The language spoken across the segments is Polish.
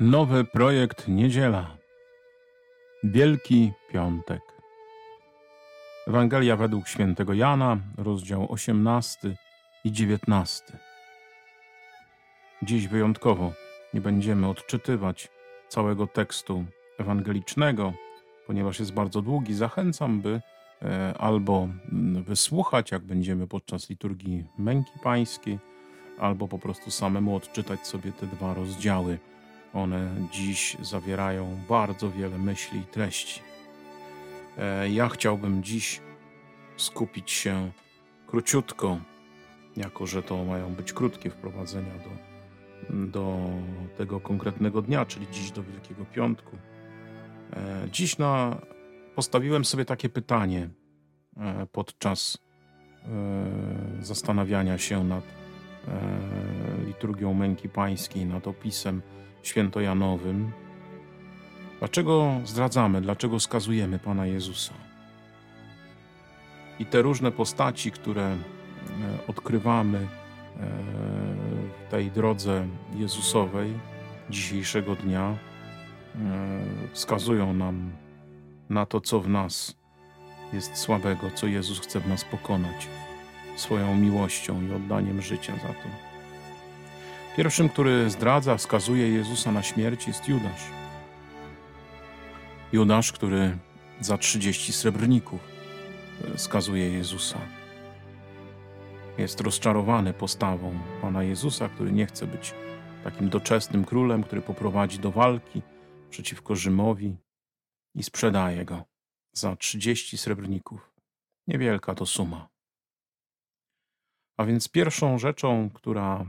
Nowy projekt Niedziela. Wielki Piątek. Ewangelia według świętego Jana, rozdział 18 i 19. Dziś wyjątkowo nie będziemy odczytywać całego tekstu ewangelicznego, ponieważ jest bardzo długi. Zachęcam, by e, albo wysłuchać, jak będziemy podczas liturgii męki pańskiej, albo po prostu samemu odczytać sobie te dwa rozdziały one dziś zawierają bardzo wiele myśli i treści. E, ja chciałbym dziś skupić się króciutko, jako że to mają być krótkie wprowadzenia do, do tego konkretnego dnia, czyli dziś do Wielkiego Piątku. E, dziś na, postawiłem sobie takie pytanie e, podczas zastanawiania się nad liturgią męki pańskiej, nad opisem świętojanowym. Dlaczego zdradzamy, dlaczego skazujemy Pana Jezusa? I te różne postaci, które e, odkrywamy e, w tej drodze Jezusowej dzisiejszego dnia, e, wskazują nam na to, co w nas jest słabego, co Jezus chce w nas pokonać swoją miłością i oddaniem życia za to. Pierwszym, który zdradza, wskazuje Jezusa na śmierć, jest Judasz. Judasz, który za 30 srebrników e, skazuje Jezusa. Jest rozczarowany postawą Pana Jezusa, który nie chce być takim doczesnym królem, który poprowadzi do walki przeciwko Rzymowi i sprzedaje go za 30 srebrników. Niewielka to suma. A więc pierwszą rzeczą, która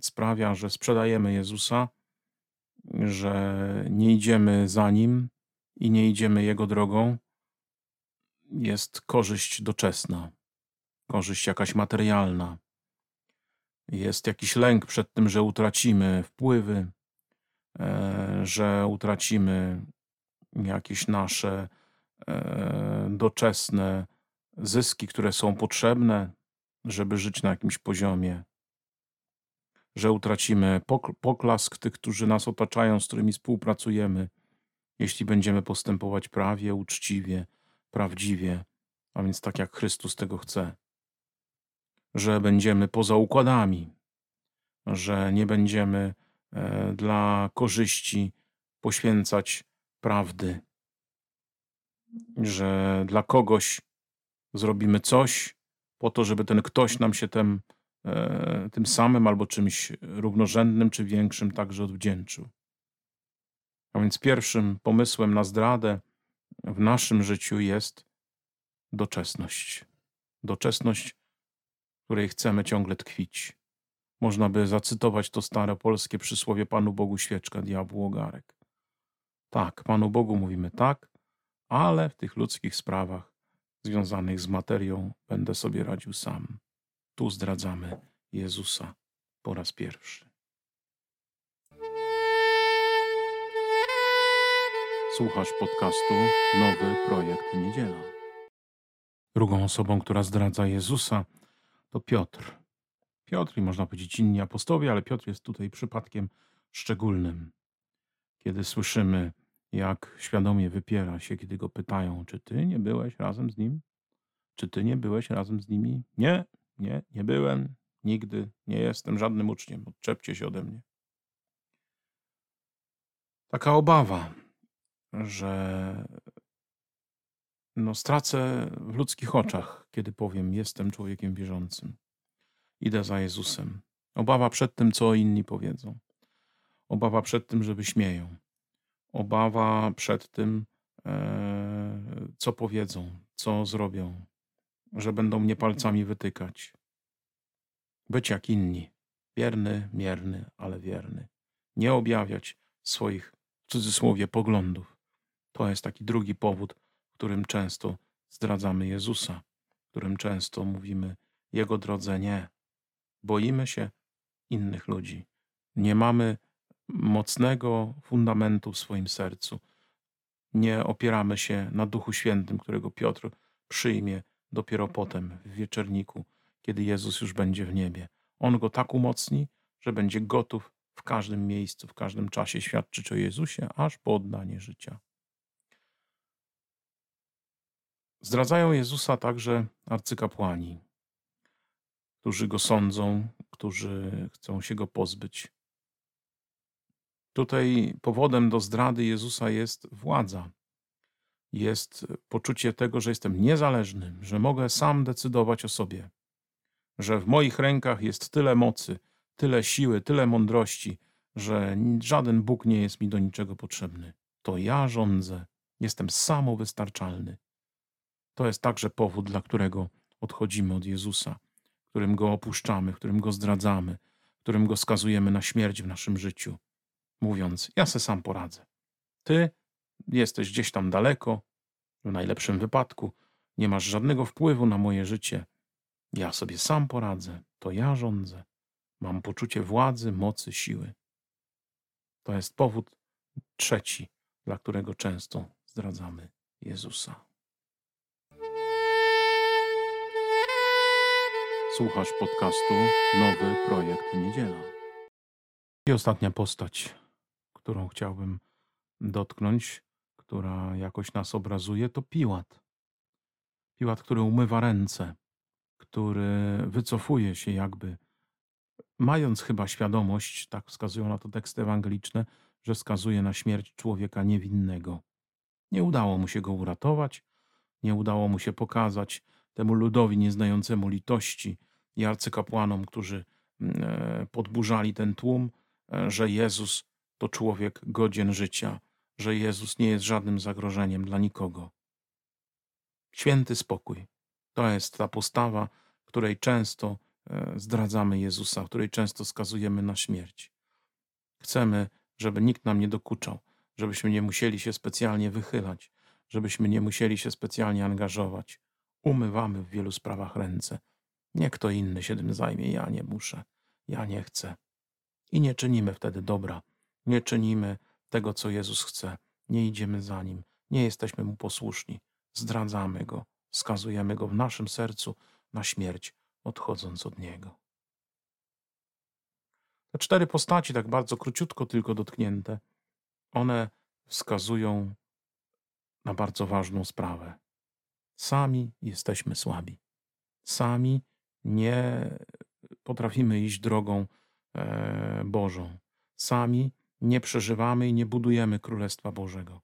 sprawia, że sprzedajemy Jezusa, że nie idziemy za Nim i nie idziemy Jego drogą, jest korzyść doczesna, korzyść jakaś materialna. Jest jakiś lęk przed tym, że utracimy wpływy, e, że utracimy jakieś nasze e, doczesne zyski, które są potrzebne, żeby żyć na jakimś poziomie że utracimy poklask tych, którzy nas otaczają, z którymi współpracujemy, jeśli będziemy postępować prawie, uczciwie, prawdziwie, a więc tak jak Chrystus tego chce. Że będziemy poza układami, że nie będziemy e, dla korzyści poświęcać prawdy, że dla kogoś zrobimy coś po to, żeby ten ktoś nam się tem tym samym albo czymś równorzędnym czy większym także odwdzięczył. A więc pierwszym pomysłem na zdradę w naszym życiu jest doczesność. Doczesność, której chcemy ciągle tkwić. Można by zacytować to stare polskie przysłowie Panu Bogu świeczka, diabłu ogarek. Tak, Panu Bogu mówimy tak, ale w tych ludzkich sprawach związanych z materią będę sobie radził sam. Tu zdradzamy Jezusa po raz pierwszy. Słuchasz podcastu Nowy Projekt Niedziela. Drugą osobą, która zdradza Jezusa, to Piotr. Piotr i można powiedzieć inni apostowie, ale Piotr jest tutaj przypadkiem szczególnym. Kiedy słyszymy, jak świadomie wypiera się, kiedy go pytają, czy ty nie byłeś razem z nim? Czy ty nie byłeś razem z nimi? Nie, nie, nie byłem, nigdy nie jestem żadnym uczniem. Odczepcie się ode mnie. Taka obawa, że no, stracę w ludzkich oczach, kiedy powiem: Jestem człowiekiem wierzącym. Idę za Jezusem. Obawa przed tym, co inni powiedzą. Obawa przed tym, że wyśmieją. Obawa przed tym, e, co powiedzą, co zrobią, że będą mnie palcami wytykać. Być jak inni, wierny, mierny, ale wierny. Nie objawiać swoich, w cudzysłowie, poglądów. To jest taki drugi powód, którym często zdradzamy Jezusa, którym często mówimy Jego drodze nie. Boimy się innych ludzi. Nie mamy mocnego fundamentu w swoim sercu. Nie opieramy się na Duchu Świętym, którego Piotr przyjmie dopiero potem w wieczerniku, kiedy Jezus już będzie w niebie. On go tak umocni, że będzie gotów w każdym miejscu, w każdym czasie świadczyć o Jezusie, aż po oddanie życia. Zdradzają Jezusa także arcykapłani, którzy go sądzą, którzy chcą się go pozbyć. Tutaj powodem do zdrady Jezusa jest władza. Jest poczucie tego, że jestem niezależny, że mogę sam decydować o sobie, że w moich rękach jest tyle mocy, tyle siły, tyle mądrości, że żaden Bóg nie jest mi do niczego potrzebny. To ja rządzę, jestem samowystarczalny. To jest także powód, dla którego odchodzimy od Jezusa, którym go opuszczamy, którym go zdradzamy, którym go skazujemy na śmierć w naszym życiu, mówiąc: Ja se sam poradzę. Ty jesteś gdzieś tam daleko, w najlepszym wypadku, nie masz żadnego wpływu na moje życie. Ja sobie sam poradzę, to ja rządzę. Mam poczucie władzy, mocy, siły. To jest powód trzeci, dla którego często zdradzamy Jezusa. Słuchasz podcastu Nowy Projekt Niedziela. I ostatnia postać, którą chciałbym dotknąć, która jakoś nas obrazuje, to Piłat. Piłat, który umywa ręce, który wycofuje się jakby, mając chyba świadomość, tak wskazują na to teksty ewangeliczne, że skazuje na śmierć człowieka niewinnego. Nie udało mu się go uratować, nie udało mu się pokazać temu ludowi nieznającemu litości i arcykapłanom, którzy mm, e, podburzali ten tłum, e, że Jezus to człowiek godzien życia, że Jezus nie jest żadnym zagrożeniem dla nikogo. Święty spokój to jest ta postawa, której często e, zdradzamy Jezusa, której często skazujemy na śmierć. Chcemy, żeby nikt nam nie dokuczał, żebyśmy nie musieli się specjalnie wychylać, żebyśmy nie musieli się specjalnie angażować. Umywamy w wielu sprawach ręce. Nie kto inny się tym zajmie, ja nie muszę, ja nie chcę. I nie czynimy wtedy dobra, nie czynimy tego, co Jezus chce, nie idziemy za Nim, nie jesteśmy Mu posłuszni, zdradzamy Go, skazujemy Go w naszym sercu na śmierć, odchodząc od Niego. Te cztery postaci, tak bardzo króciutko tylko dotknięte, one wskazują na bardzo ważną sprawę. Sami jesteśmy słabi. Sami nie potrafimy iść drogą e, Bożą. Sami nie przeżywamy i nie budujemy Królestwa Bożego.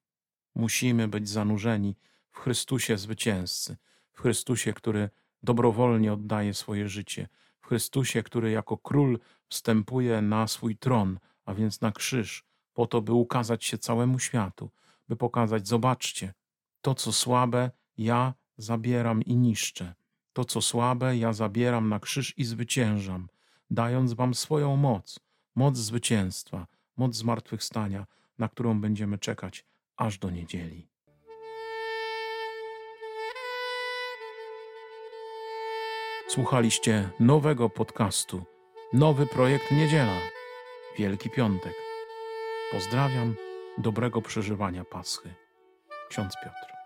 Musimy być zanurzeni w Chrystusie zwycięzcy, w Chrystusie, który dobrowolnie oddaje swoje życie, w Chrystusie, który jako król wstępuje na swój tron, a więc na krzyż, po to, by ukazać się całemu światu, by pokazać: zobaczcie, to co słabe, ja zabieram i niszczę. To co słabe, ja zabieram na krzyż i zwyciężam, dając Wam swoją moc, moc zwycięstwa, moc zmartwychwstania, na którą będziemy czekać aż do niedzieli. Słuchaliście nowego podcastu, nowy projekt Niedziela, Wielki Piątek. Pozdrawiam, dobrego przeżywania Paschy. Ksiądz Piotr.